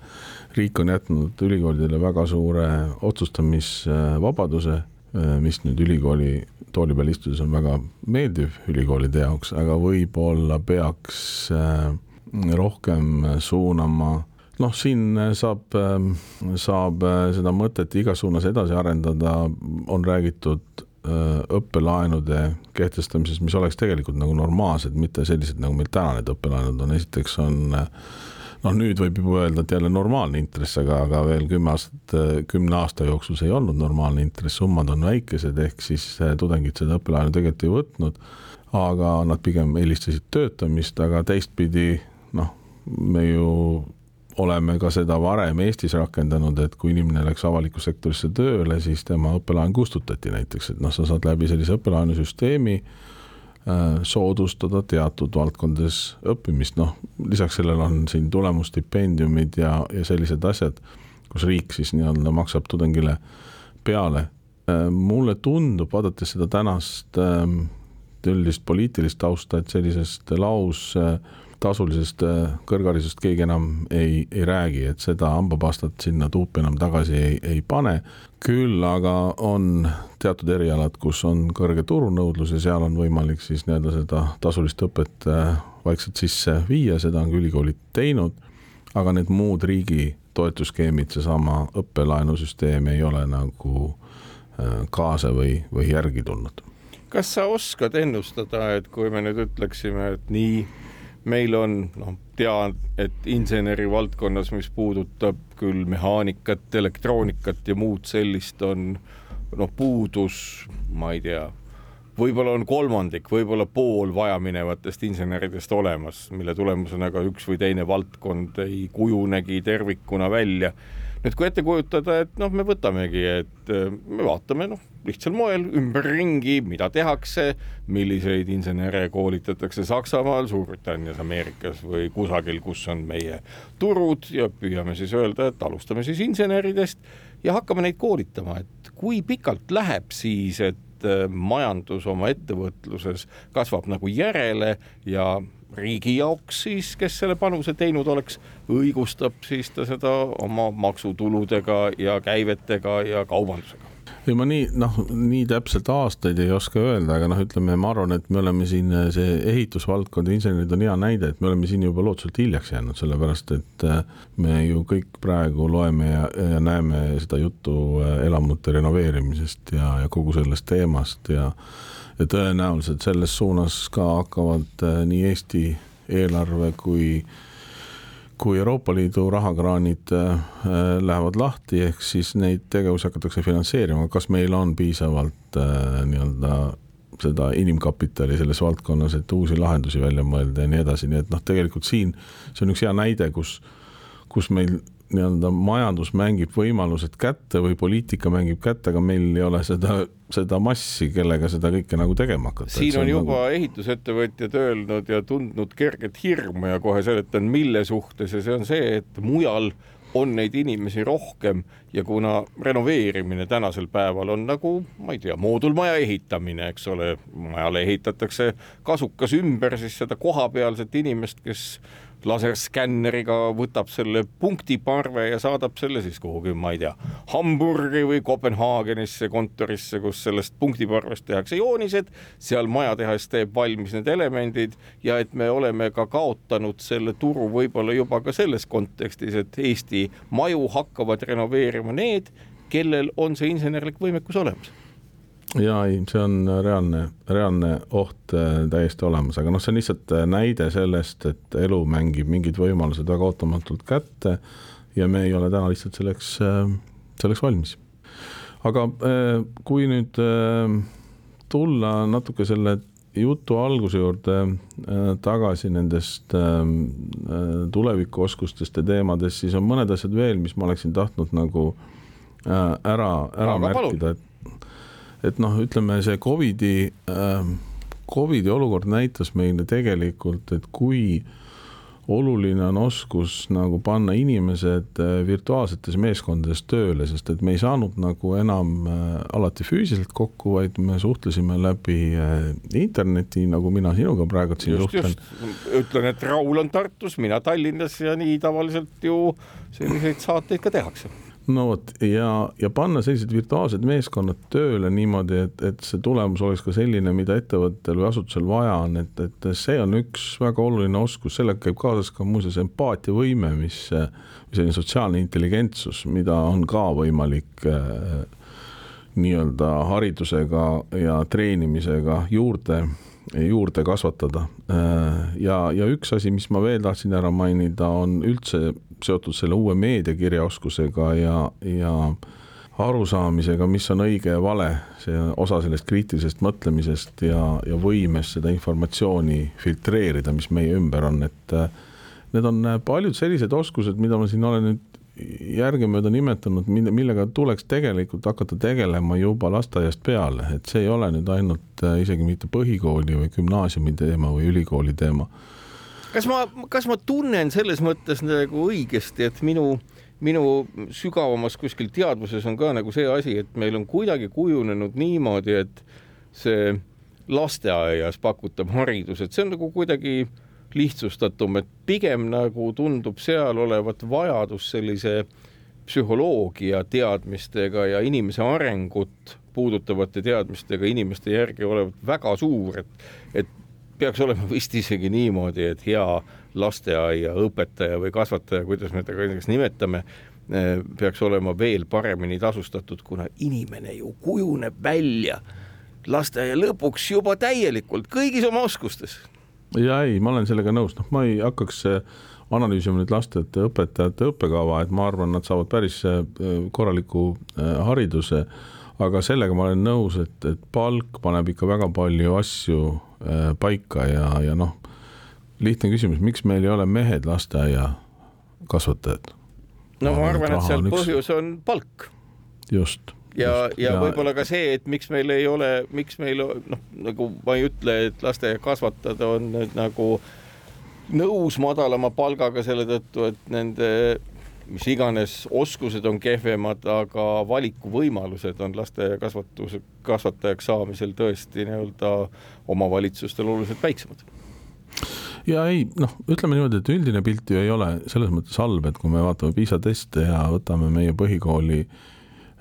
riik on jätnud ülikoolidele väga suure otsustamisvabaduse, äh, mis nüüd ülikooli tooli peal istudes on väga meeldiv ülikoolide jaoks, aga võib-olla peaks äh, rohkem suunama. Noh, siin saab, saab seda mõtet igas suunas edasi arendada, on räägitud äh, õppelaenude kehtestamisest, mis oleks tegelikult nagu normaalsed, mitte sellised, nagu meil täna need õppelaenud on, esiteks on noh, nüüd võib juba öelda, et jälle normaalne intress, aga, aga veel kümme aastat, kümne aasta jooksul see ei olnud normaalne intress, summad on väikesed, ehk siis tudengid seda õppelaenu tegelikult ei võtnud, aga nad pigem eelistasid töötamist, aga teistpidi noh, me ju oleme ka seda varem Eestis rakendanud, et kui inimene läks avalikku sektorisse tööle, siis tema õppelaen kustutati näiteks, et noh, sa saad läbi sellise õppelaenusüsteemi äh, soodustada teatud valdkondades õppimist, noh, lisaks sellele on siin tulemusstipendiumid ja, ja sellised asjad, kus riik siis nii-öelda maksab tudengile peale. Äh, mulle tundub, vaadates seda tänast äh, üldist poliitilist tausta, et sellisest laus äh, tasulisest äh, kõrgharidusest keegi enam ei, ei räägi, et seda hambapastat sinna tuupi enam tagasi ei, ei pane. küll aga on teatud erialad, kus on kõrge turunõudlus ja seal on võimalik siis nii-öelda seda tasulist õpet äh, vaikselt sisse viia, seda on ka ülikoolid teinud. aga need muud riigi toetusskeemid, seesama õppelaenusüsteem ei ole nagu äh, kaasa või, või järgi tulnud kas sa oskad ennustada, et kui me nüüd ütleksime, et nii meil on, noh, tean, et inseneri valdkonnas, mis puudutab küll mehaanikat, elektroonikat ja muud sellist, on noh, puudus, ma ei tea, võib-olla on kolmandik, võib-olla pool vajaminevatest inseneridest olemas, mille tulemusena ka üks või teine valdkond ei kujunegi tervikuna välja nüüd kui ette kujutada, et noh, me võtamegi, et äh, me vaatame noh, lihtsal moel ümberringi, mida tehakse, milliseid insenere koolitatakse Saksamaal, Suurbritannias, Ameerikas või kusagil, kus on meie turud ja püüame siis öelda, et alustame siis inseneridest ja hakkame neid koolitama, et kui pikalt läheb siis, et äh, majandus oma ettevõtluses kasvab nagu järele ja riigi jaoks siis, kes selle panuse teinud oleks, õigustab siis ta seda oma maksutuludega ja käivetega ja kaubandusega. Ei ma nii noh, nii täpselt aastaid ei oska öelda, aga noh, ütleme, ma arvan, et me oleme siin see ehitusvaldkond insenerid on hea näide, et me oleme siin juba lootuselt hiljaks jäänud, sellepärast et äh, me ju kõik praegu loeme ja, ja näeme seda juttu äh, elamute renoveerimisest ja, ja kogu sellest teemast ja ja tõenäoliselt selles suunas ka hakkavad äh, nii Eesti eelarve kui kui Euroopa Liidu rahakraanid äh, lähevad lahti, ehk siis neid tegevusi hakatakse finantseerima, kas meil on piisavalt äh, nii-öelda seda inimkapitali selles valdkonnas, et uusi lahendusi välja mõelda ja nii edasi, nii et noh, tegelikult siin see on üks hea näide, kus, kus meil nii-öelda majandus mängib võimalused kätte või poliitika mängib kätte, aga meil ei ole seda, seda massi, kellega seda kõike nagu tegema hakata. siin on, on juba nagu... ehitusettevõtjad öelnud ja tundnud kerget hirmu ja kohe seletan, mille suhtes ja see on see, et mujal on neid inimesi rohkem ja kuna renoveerimine tänasel päeval on nagu, ma ei tea, moodulmaja ehitamine, eks ole, majale ehitatakse kasukas ümber, siis seda kohapealset inimest, kes laserskänneriga võtab selle punktiparve ja saadab selle siis kuhugi, ma ei tea, Hamburgi või Kopenhaagenisse kontorisse, kus sellest punktiparvest tehakse joonised, seal majatehas teeb valmis need elemendid ja et me oleme ka kaotanud selle turu võib-olla juba ka selles kontekstis, et Eesti maju hakkavad renoveerima need, kellel on see insenerlik võimekus olemas ja ei, see on reaalne, reaalne oht äh, täiesti olemas, aga noh, see on lihtsalt äh, näide sellest, et elu mängib mingid võimalused väga ootamatult kätte ja me ei ole täna lihtsalt selleks, äh, selleks valmis. aga kui nüüd tulla natuke selle jutu alguse juurde tagasi nendest tulevikuoskustest ja teemadest, siis on mõned asjad veel, mis ma oleksin tahtnud nagu ära, ära aga märkida, et et noh, ütleme see Covidi äh,, Covidi olukord näitas meile tegelikult, et kui oluline on oskus nagu panna inimesed äh, virtuaalsetes meeskondades tööle, sest et me ei saanud nagu enam äh, alati füüsiliselt kokku, vaid me suhtlesime läbi äh, interneti, nagu mina sinuga praegu siin just, suhtlen. ütlen, et Raul on Tartus, mina Tallinnas ja nii tavaliselt ju selliseid saateid ka tehakse no vot ja, ja panna sellised virtuaalsed meeskonnad tööle niimoodi, et, et see tulemus oleks ka selline, mida ettevõttel või asutusel vaja on, et, et see on üks väga oluline oskus, sellega käib kaasas ka muuseas empaatiavõime, mis, selline sotsiaalne intelligentsus, mida on ka võimalik äh, nii-öelda haridusega ja treenimisega juurde juurde kasvatada. Äh, ja, ja üks asi, mis ma veel tahtsin ära mainida, on üldse seotud selle uue meediakirjaoskusega ja, ja arusaamisega, mis on õige ja vale, see osa sellest kriitilisest mõtlemisest ja, ja võimest seda informatsiooni filtreerida, mis meie ümber on, et äh, need on paljud sellised oskused, mida ma siin olen nüüd järgemööda nimetanud, mille, millega tuleks tegelikult hakata tegelema juba lasteaiast peale, et see ei ole nüüd ainult äh, isegi mitte põhikooli või gümnaasiumi teema või ülikooli teema. kas ma, kas ma tunnen selles mõttes nagu õigesti, et minu, minu sügavamas kuskil teadvuses on ka nagu see asi, et meil on kuidagi kujunenud niimoodi, et see lasteaias pakutav haridus, et see on nagu kuidagi lihtsustatum, et pigem nagu tundub seal olevat vajadus sellise psühholoogia teadmistega ja inimese arengut puudutavate teadmistega inimeste järgi olevat väga suur, et, et peaks olema vist isegi niimoodi, et hea lasteaiaõpetaja või kasvataja, kuidas me teda näiteks nimetame, peaks olema veel paremini tasustatud, kuna inimene ju kujuneb välja lasteaia lõpuks juba täielikult kõigis oma oskustes ja ei, ma olen sellega nõus, noh, ma ei hakkaks äh, analüüsima nüüd lastete õpetajate õppekava, et ma arvan, nad saavad päris äh, korraliku äh, hariduse. aga sellega ma olen nõus, et, et palk paneb ikka väga palju asju paika ja, ja noh, lihtne küsimus, miks meil ei ole mehed lasteaiakasvatajad? no ma arvan, et seal põhjus on palk. just ja, ja, ja võib-olla ka see, et miks meil ei ole, miks meil noh, nagu ma ei ütle, et lasteaiakasvatajad on nüüd nagu nõus madalama palgaga selle tõttu, et nende mis iganes oskused on kehvemad, aga valikuvõimalused on lasteaiakasvatuse, kasvatajaks saamisel tõesti nii-öelda omavalitsustel oluliselt väiksemad. Ja ei noh, ütleme niimoodi, et üldine pilt ju ei ole selles mõttes halb, et kui me vaatame PISA teste ja võtame meie põhikooli Äh,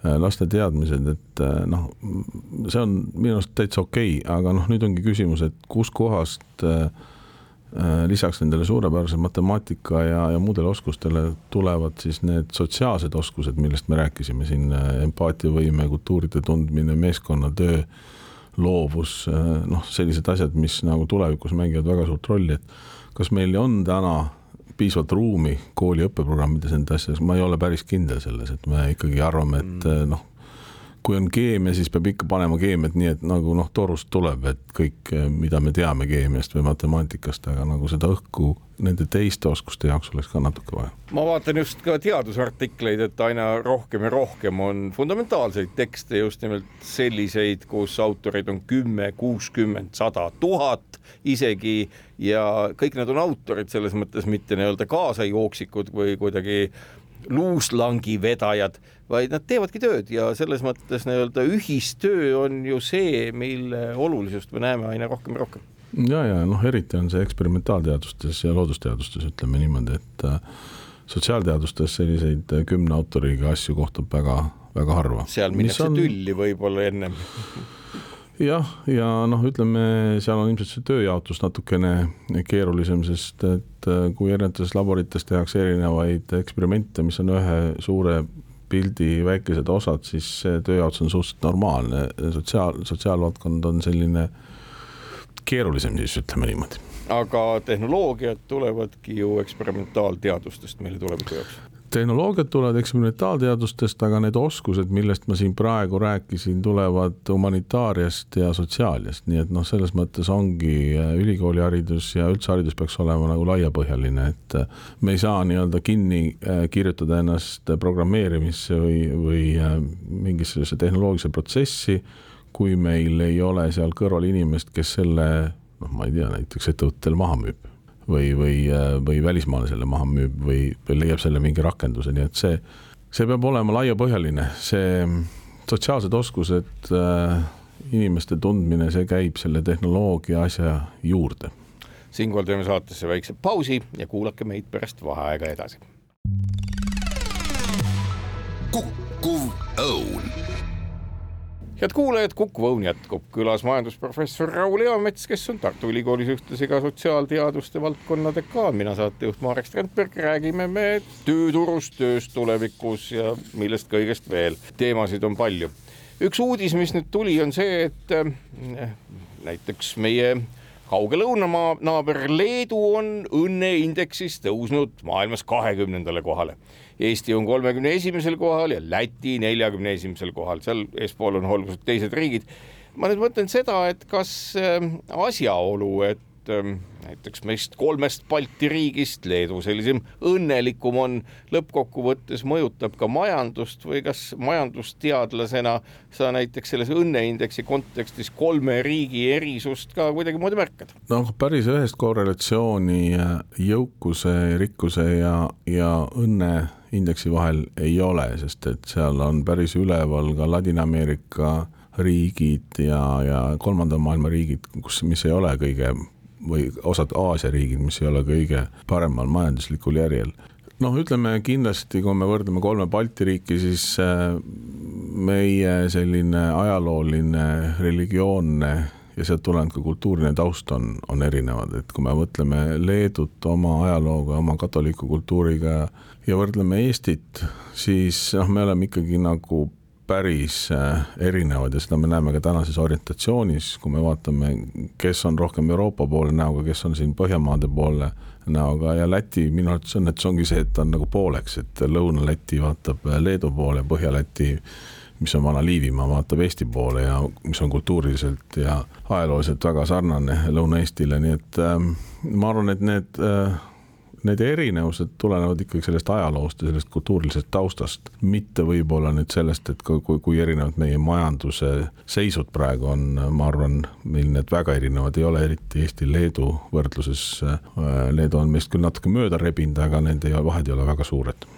laste teadmised, et äh, noh, see on minu arust täitsa okei okay,, aga noh, nüüd ongi küsimus, et kuskohast äh, lisaks nendele suurepärase matemaatika ja, ja muudele oskustele tulevad siis need sotsiaalsed oskused, millest me rääkisime siin, empaatiavõime, kultuuride tundmine, meeskonnatöö, loovus, noh, sellised asjad, mis nagu tulevikus mängivad väga suurt rolli, et kas meil on täna piisavalt ruumi kooli õppeprogrammides nende asjades, ma ei ole päris kindel selles, et me ikkagi arvame, et mm. noh, kui on keemia, siis peab ikka panema keemiat nii, et nagu noh, torust tuleb, et kõik, mida me teame keemiast või matemaatikast, aga nagu seda õhku nende teiste oskuste jaoks oleks ka natuke vaja. ma vaatan just ka teadusartikleid, et aina rohkem ja rohkem on fundamentaalseid tekste just nimelt selliseid, kus autoreid on kümme, kuuskümmend, sada, tuhat isegi ja kõik nad on autorid selles mõttes mitte nii-öelda kaasajooksikud või kuidagi luuslangi vedajad, vaid nad teevadki tööd ja selles mõttes nii-öelda ühistöö on ju see, mille olulisust me näeme aina rohkem ja rohkem ja, ja noh, eriti on see eksperimentaalteadustes ja loodusteadustes, ütleme niimoodi, et äh, sotsiaalteadustes selliseid kümne autoriga asju kohtub väga, väga harva. seal minnakse on... tülli võib-olla ennem jah, ja noh, ütleme, seal on ilmselt see tööjaotus natukene keerulisem, sest et äh, kui erinevates laborites tehakse erinevaid eksperimente, mis on ühe suure pildi väikesed osad, siis see tööjaotus on suhteliselt normaalne, sotsiaal, sotsiaalvaldkond on selline keerulisem siis ütleme niimoodi. Aga tehnoloogiad tulevadki ju eksperimentaalteadustest meile tuleviku jaoks tehnoloogiad tulevad eksperimentaalteadustest, aga need oskused, millest ma siin praegu rääkisin, tulevad humanitaariast ja sotsiaaliast, nii et noh, selles mõttes ongi äh, ülikooliharidus ja üldse haridus peaks olema nagu laiapõhjaline, et äh, me ei saa nii-öelda kinni äh, kirjutada ennast programmeerimisse või, või mingisse sellisesse tehnoloogilisse protsessi, kui meil ei ole seal kõrval inimest, kes selle noh, ma ei tea, näiteks ettevõttel maha müüb või, või, või välismaale selle maha müüb või, või leiab selle mingi rakenduse, nii et see, see peab olema laiapõhjaline, see sotsiaalsed oskused äh,, inimeste tundmine, see käib selle tehnoloogia asja juurde. siinkohal teeme saatesse väikse pausi ja kuulake meid pärast vaheaega edasi. kukkuv õun head kuulajad, Kuku Õun jätkub külas majandusprofessor Raul Eamets, kes on Tartu Ülikoolis ühtlasi ka sotsiaalteaduste valdkonna dekaan, mina saatejuht Marek Strandberg, räägime me tööturust, tööst tulevikus ja millest kõigest veel. teemasid on palju. üks uudis, mis nüüd tuli, on see, et äh, näiteks meie kauge lõunamaa naaber Leedu on õnneindeksis tõusnud maailmas kahekümnendale kohale Eesti on kolmekümne esimesel kohal ja Läti neljakümne esimesel kohal, seal eespool on oluliselt teised riigid. ma nüüd mõtlen seda, et kas ähm, asjaolu, et ähm, näiteks meist kolmest Balti riigist Leedu sellisem õnnelikum on, lõppkokkuvõttes mõjutab ka majandust või kas majandusteadlasena sa näiteks selles õnneindeksi kontekstis kolme riigi erisust ka kuidagimoodi märkad? no päris ühest korrelatsiooni äh, jõukuse, rikkuse ja, ja õnne indeksi vahel ei ole, sest et seal on päris üleval ka Ladina-Ameerika riigid ja, ja kolmanda maailma riigid, kus, mis ei ole kõige või osad Aasia riigid, mis ei ole kõige paremal majanduslikul järjel. noh, ütleme kindlasti, kui me võrdleme kolme Balti riiki, siis äh, meie selline ajalooline, religioonne ja sealt tulenenud ka kultuuriline taust on, on erinevad, et kui me mõtleme Leedut oma ajalooga, oma katoliku kultuuriga ja võrdleme Eestit, siis noh, me oleme ikkagi nagu päris äh, erinevad ja seda me näeme ka tänases orientatsioonis, kui me vaatame, kes on rohkem Euroopa poole näoga, kes on siin Põhjamaade poole näoga. Ja Läti minu arvates õnnetus ongi see, et ta on nagu pooleks, et Lõuna-Läti vaatab Leedu poole, Põhja-Läti mis on vana Liivimaa, vaatab Eesti poole ja mis on kultuuriliselt ja ajalooliselt väga sarnane Lõuna-Eestile, nii et äh, ma arvan, et need äh, need erinevused tulenevad ikkagi sellest ajaloost ja sellest kultuurilisest taustast, mitte võib-olla nüüd sellest, et kui, kui erinevad meie majanduse seisud praegu on, ma arvan, meil need väga erinevad ei ole, eriti Eesti-Leedu võrdluses. Leedu on meist küll natuke mööda rebinud, aga nende vahed ei ole väga suured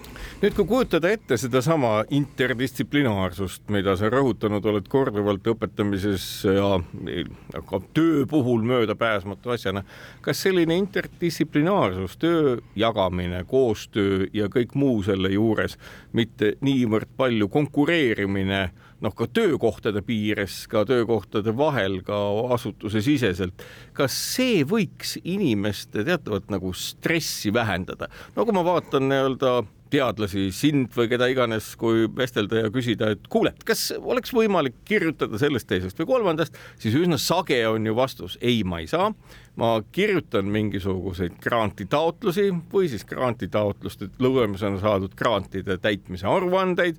nüüd, kui kujutada ette sedasama interdistsiplinaarsust, mida sa rõhutanud oled korduvalt õpetamises ja ka töö puhul möödapääsmatu asjana, kas selline interdistsiplinaarsus, töö jagamine, koostöö ja kõik muu selle juures, mitte niivõrd palju konkureerimine noh, ka töökohtade piires, ka töökohtade vahel, ka asutuse siseselt. kas see võiks inimeste teatavat nagu stressi vähendada? no kui ma vaatan nii-öelda teadlasi, sind või keda iganes, kui vestelda ja küsida, et kuule, kas oleks võimalik kirjutada sellest, teisest või kolmandast, siis üsna sage on ju vastus ei, ma ei saa. Ma kirjutan mingisuguseid grantitaotlusi või siis grantitaotluste lõuemisena saadud grantide täitmise aruandeid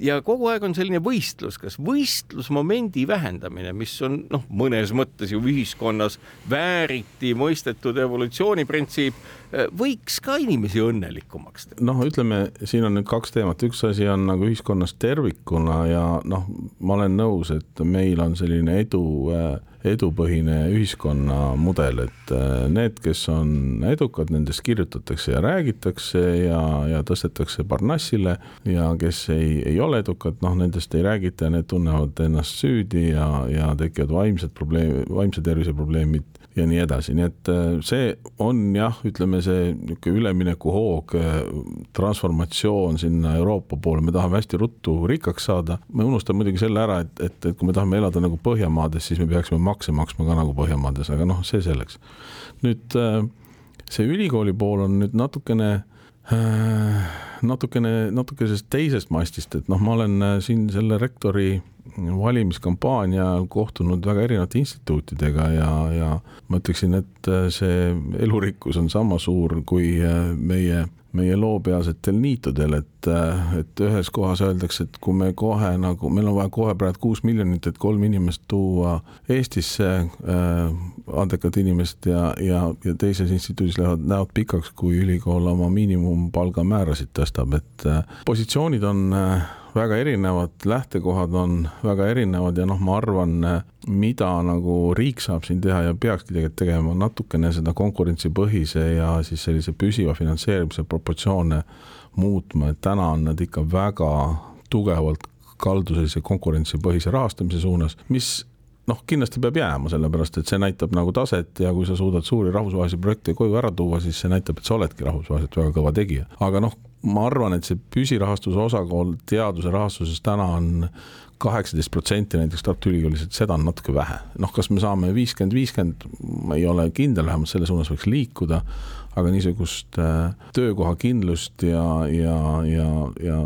ja kogu aeg on selline võistlus, kas võistlusmomendi vähendamine, mis on noh, mõnes mõttes ju ühiskonnas vääriti mõistetud evolutsiooniprintsiip, võiks ka inimesi õnnelikumaks teha. noh, ütleme, siin on nüüd kaks teemat, üks asi on nagu ühiskonnas tervikuna ja noh, ma olen nõus, et meil on selline edu äh, edupõhine ühiskonnamudel, et äh, need, kes on edukad, nendest kirjutatakse ja räägitakse ja, ja tõstetakse parnassile ja kes ei, ei ole edukad, noh, nendest ei räägita ja need tunnevad ennast süüdi ja, ja tekivad vaimsed probleemid, vaimse tervise probleemid ja nii edasi, nii et see on jah, ütleme see niisugune üleminekuhoog, transformatsioon sinna Euroopa poole, me tahame hästi ruttu rikkaks saada, me unustame muidugi selle ära, et, et, et kui me tahame elada nagu Põhjamaades, siis me peaksime makse maksma ka nagu Põhjamaades, aga noh, see selleks. nüüd see ülikooli pool on nüüd natukene Äh, natukene, natukesest teisest mastist, et noh, ma olen äh, siin selle rektori valimiskampaania kohtunud väga erinevate instituutidega ja, ja ma ütleksin, et äh, see elurikkus on sama suur kui meie meie loopealsetel niitudel, et, et ühes kohas öeldakse, et kui me kohe nagu, meil on vaja kohe praegu kuus miljonit, et kolm inimest tuua Eestisse äh,, andekat inimest ja, ja, ja teises instituudis lähevad näod pikaks, kui ülikool oma miinimumpalgamäärasid tõstab, et äh, positsioonid on äh, väga erinevad, lähtekohad on väga erinevad ja noh, ma arvan, mida nagu riik saab siin teha ja peakski tegelikult tegema, natukene seda konkurentsipõhise ja siis sellise püsiva finantseerimise proportsioone muutma, et täna on nad ikka väga tugevalt kaldu sellise konkurentsipõhise rahastamise suunas, mis noh, kindlasti peab jääma, sellepärast et see näitab nagu taset ja kui sa suudad suuri rahvusvahelisi projekte koju ära tuua, siis see näitab, et sa oledki rahvusvaheliselt väga kõva tegija. aga noh, ma arvan, et see püsirahastuse osakaal teaduse rahastuses täna on kaheksateist protsenti näiteks Tartu Ülikoolis, et seda on natuke vähe. noh, kas me saame viiskümmend, viiskümmend, ma ei ole kindel, vähemalt selle suunas võiks liikuda, aga niisugust äh, töökohakindlust ja, ja, ja, ja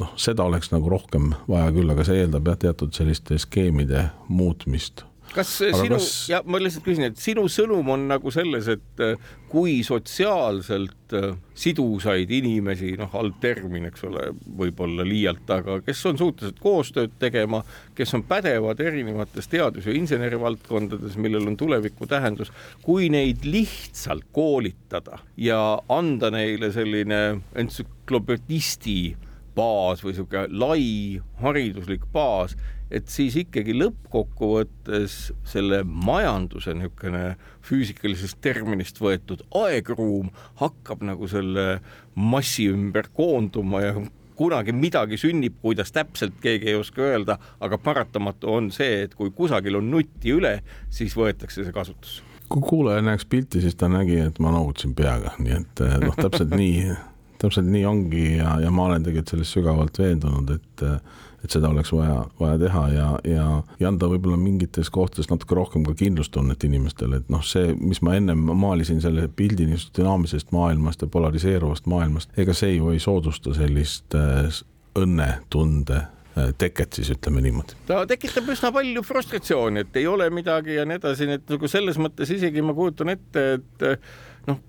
noh, seda oleks nagu rohkem vaja küll, aga see eeldab jah, teatud selliste skeemide muutmist kas Aga sinu kas..., ja ma lihtsalt küsin, et sinu sõnum on nagu selles, et äh, kui sotsiaalselt äh, sidusaid inimesi, noh, halb termin, eks ole, võib-olla liialt, aga kes on suutelised koostööd tegema, kes on pädevad erinevates teadus- ja insenerivaldkondades, millel on tuleviku tähendus, kui neid lihtsalt koolitada ja anda neile selline entsüklopedisti baas või niisugune lai hariduslik baas, et siis ikkagi lõppkokkuvõttes selle majanduse niisugune füüsikalisest terminist võetud aegruum hakkab nagu selle massi ümber koonduma ja kunagi midagi sünnib, kuidas täpselt keegi ei oska öelda, aga paratamatu on see, et kui kusagil on nutti üle, siis võetakse see kasutusse. kui kuulaja näeks pilti, siis ta nägi, et ma noogutasin peaga, nii et noh, täpselt nii, täpselt nii ongi ja, ja ma olen tegelikult selles sügavalt veendunud, et et seda oleks vaja, vaja teha ja, ja, ja anda võib-olla mingites kohtades natuke rohkem ka kindlustunnet inimestele, et noh, see, mis ma ennem maalisin selle pildi niisugusest dünaamilisest maailmast ja polariseeruvast maailmast, ega see ju ei soodusta sellist äh, õnnetunde äh, teket siis ütleme niimoodi. ta tekitab üsna palju frustratsiooni, et ei ole midagi ja nii edasi, nii et nagu selles mõttes isegi ma kujutan ette, et noh,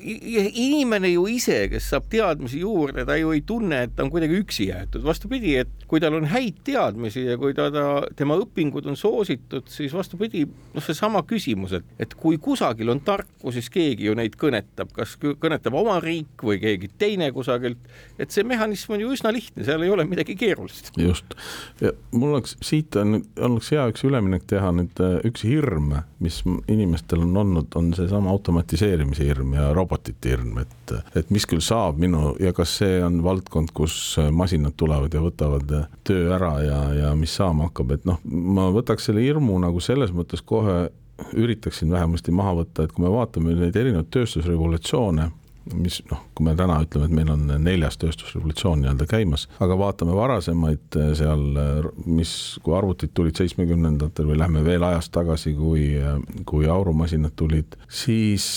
inimene ju ise, kes saab teadmisi juurde, ta ju ei tunne, et ta on kuidagi üksi jäetud, vastupidi, et kui tal on häid teadmisi ja kui ta, ta, tema õpingud on soositud, siis vastupidi, noh, seesama küsimus, et, et kui kusagil on tarku, siis keegi ju neid kõnetab, kas kõnetab oma riik või keegi teine kusagilt, et see mehhanism on ju üsna lihtne, seal ei ole midagi keerulist. just, ja mul oleks siit on, oleks hea üks üleminek teha nüüd üks hirm, mis inimestel on olnud, on seesama automatiseerimine automatiseerimise hirm ja robotite hirm, et, et mis küll saab minu ja kas see on valdkond, kus masinad tulevad ja võtavad töö ära ja, ja mis saama hakkab, et noh, ma võtaks selle hirmu nagu selles mõttes kohe üritaksin vähemasti maha võtta, et kui me vaatame neid erinevaid tööstusrevolutsioone mis noh, kui me täna ütleme, et meil on neljas tööstusrevolutsioon nii-öelda käimas, aga vaatame varasemaid eh, seal, eh, mis, kui arvutid tulid seitsmekümnendatel või lähme veel ajas tagasi, kui, eh, kui aurumasinad tulid, siis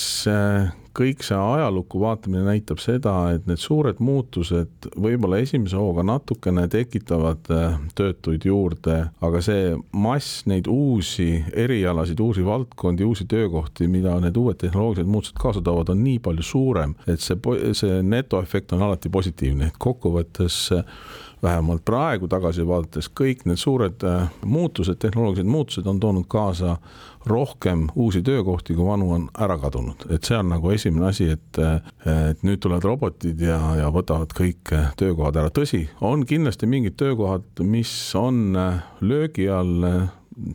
kõik see ajalukku vaatamine näitab seda, et need suured muutused võib-olla esimese hooga natukene tekitavad äh, töötuid juurde, aga see mass neid uusi erialasid, uusi valdkondi, uusi töökohti, mida need uued tehnoloogilised muutused kaasa toovad, on nii palju suurem, et see, see netoefekt on alati positiivne, et kokkuvõttes vähemalt praegu tagasi vaadates kõik need suured äh, muutused, tehnoloogilised muutused on toonud kaasa rohkem uusi töökohti, kui vanu on ära kadunud, et see on nagu esimene asi, et, äh, et nüüd tulevad robotid ja, ja võtavad kõik äh, töökohad ära, tõsi, on kindlasti mingid töökohad, mis on löögi all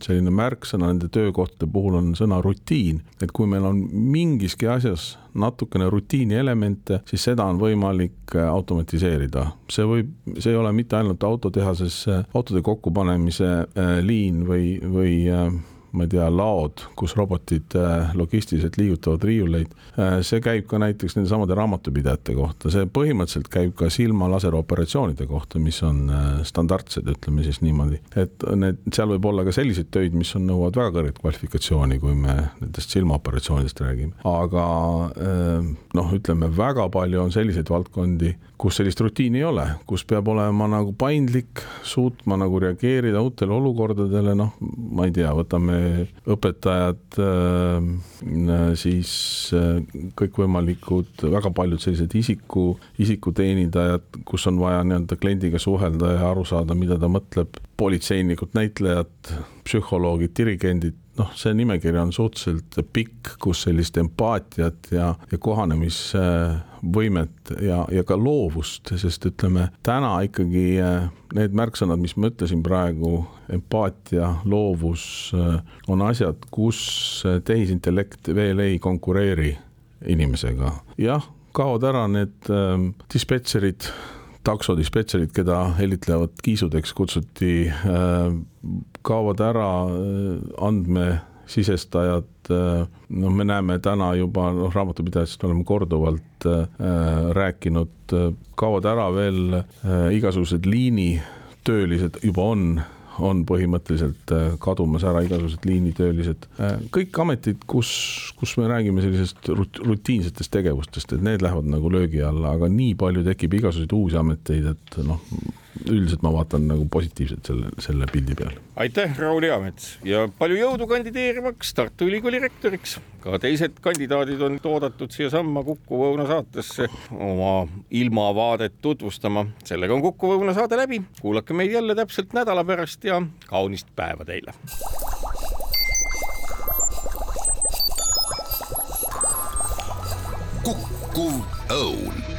selline märksõna nende töökohtade puhul on sõna rutiin, et kui meil on mingiski asjas natukene rutiini elemente, siis seda on võimalik äh, automatiseerida. see võib, see ei ole mitte ainult autotehases autode kokkupanemise äh, liin või, või äh, ma ei tea, laod, kus robotid äh, logistiliselt liigutavad riiuleid. Äh, see käib ka näiteks nendesamade raamatupidajate kohta, see põhimõtteliselt käib ka silmalaseroperatsioonide kohta, mis on standardsed, ütleme siis niimoodi. et need, seal võib olla ka selliseid töid, mis on, nõuavad väga kõrget kvalifikatsiooni, kui me nendest silmaoperatsioonidest räägime. aga noh, ütleme väga palju on selliseid valdkondi, kus sellist rutiini ei ole, kus peab olema nagu paindlik, suutma nagu reageerida uutele olukordadele, noh, ma ei tea, võtame õpetajad, äh, siis äh, kõikvõimalikud, väga paljud sellised isiku, isikuteenindajad, kus on vaja nii-öelda kliendiga suhelda ja aru saada, mida ta mõtleb, politseinikud, näitlejad, psühholoogid, dirigendid, noh, see nimekiri on suhteliselt pikk, kus sellist empaatiat ja, ja kohanemisvõimet ja, ja ka loovust, sest ütleme täna ikkagi eh, need märksõnad, mis ma ütlesin praegu, empaatia, loovus eh, on asjad, kus tehisintellekt veel ei konkureeri inimesega. jah, kaovad ära need äh, dispetšerid taksodispetšerid, keda hellitlevad kiisudeks kutsuti, äh, kaovad ära äh, andmesisestajad, äh, noh, me näeme täna juba, noh, raamatupidajatest oleme korduvalt rääkinud, kaovad ära veel igasugused liinitöölised, juba on on põhimõtteliselt kadumas ära igasugused liinitöölised. kõik ametid, kus, kus me räägime sellisest rutiinsetest tegevustest, et need lähevad nagu löögi alla, aga nii palju tekib igasuguseid uusi ameteid, et noh, üldiselt ma vaatan nagu positiivselt selle, selle pildi peal. aitäh, Raul Eamets ja palju jõudu kandideerimaks Tartu Ülikooli rektoriks. ka teised kandidaadid on oodatud siiasamma Kuku Õuna saatesse oma ilmavaadet tutvustama. sellega on Kuku Õuna saade läbi, kuulake meid jälle täpselt nädala pärast ja kaunist päeva teile. Kuku Õun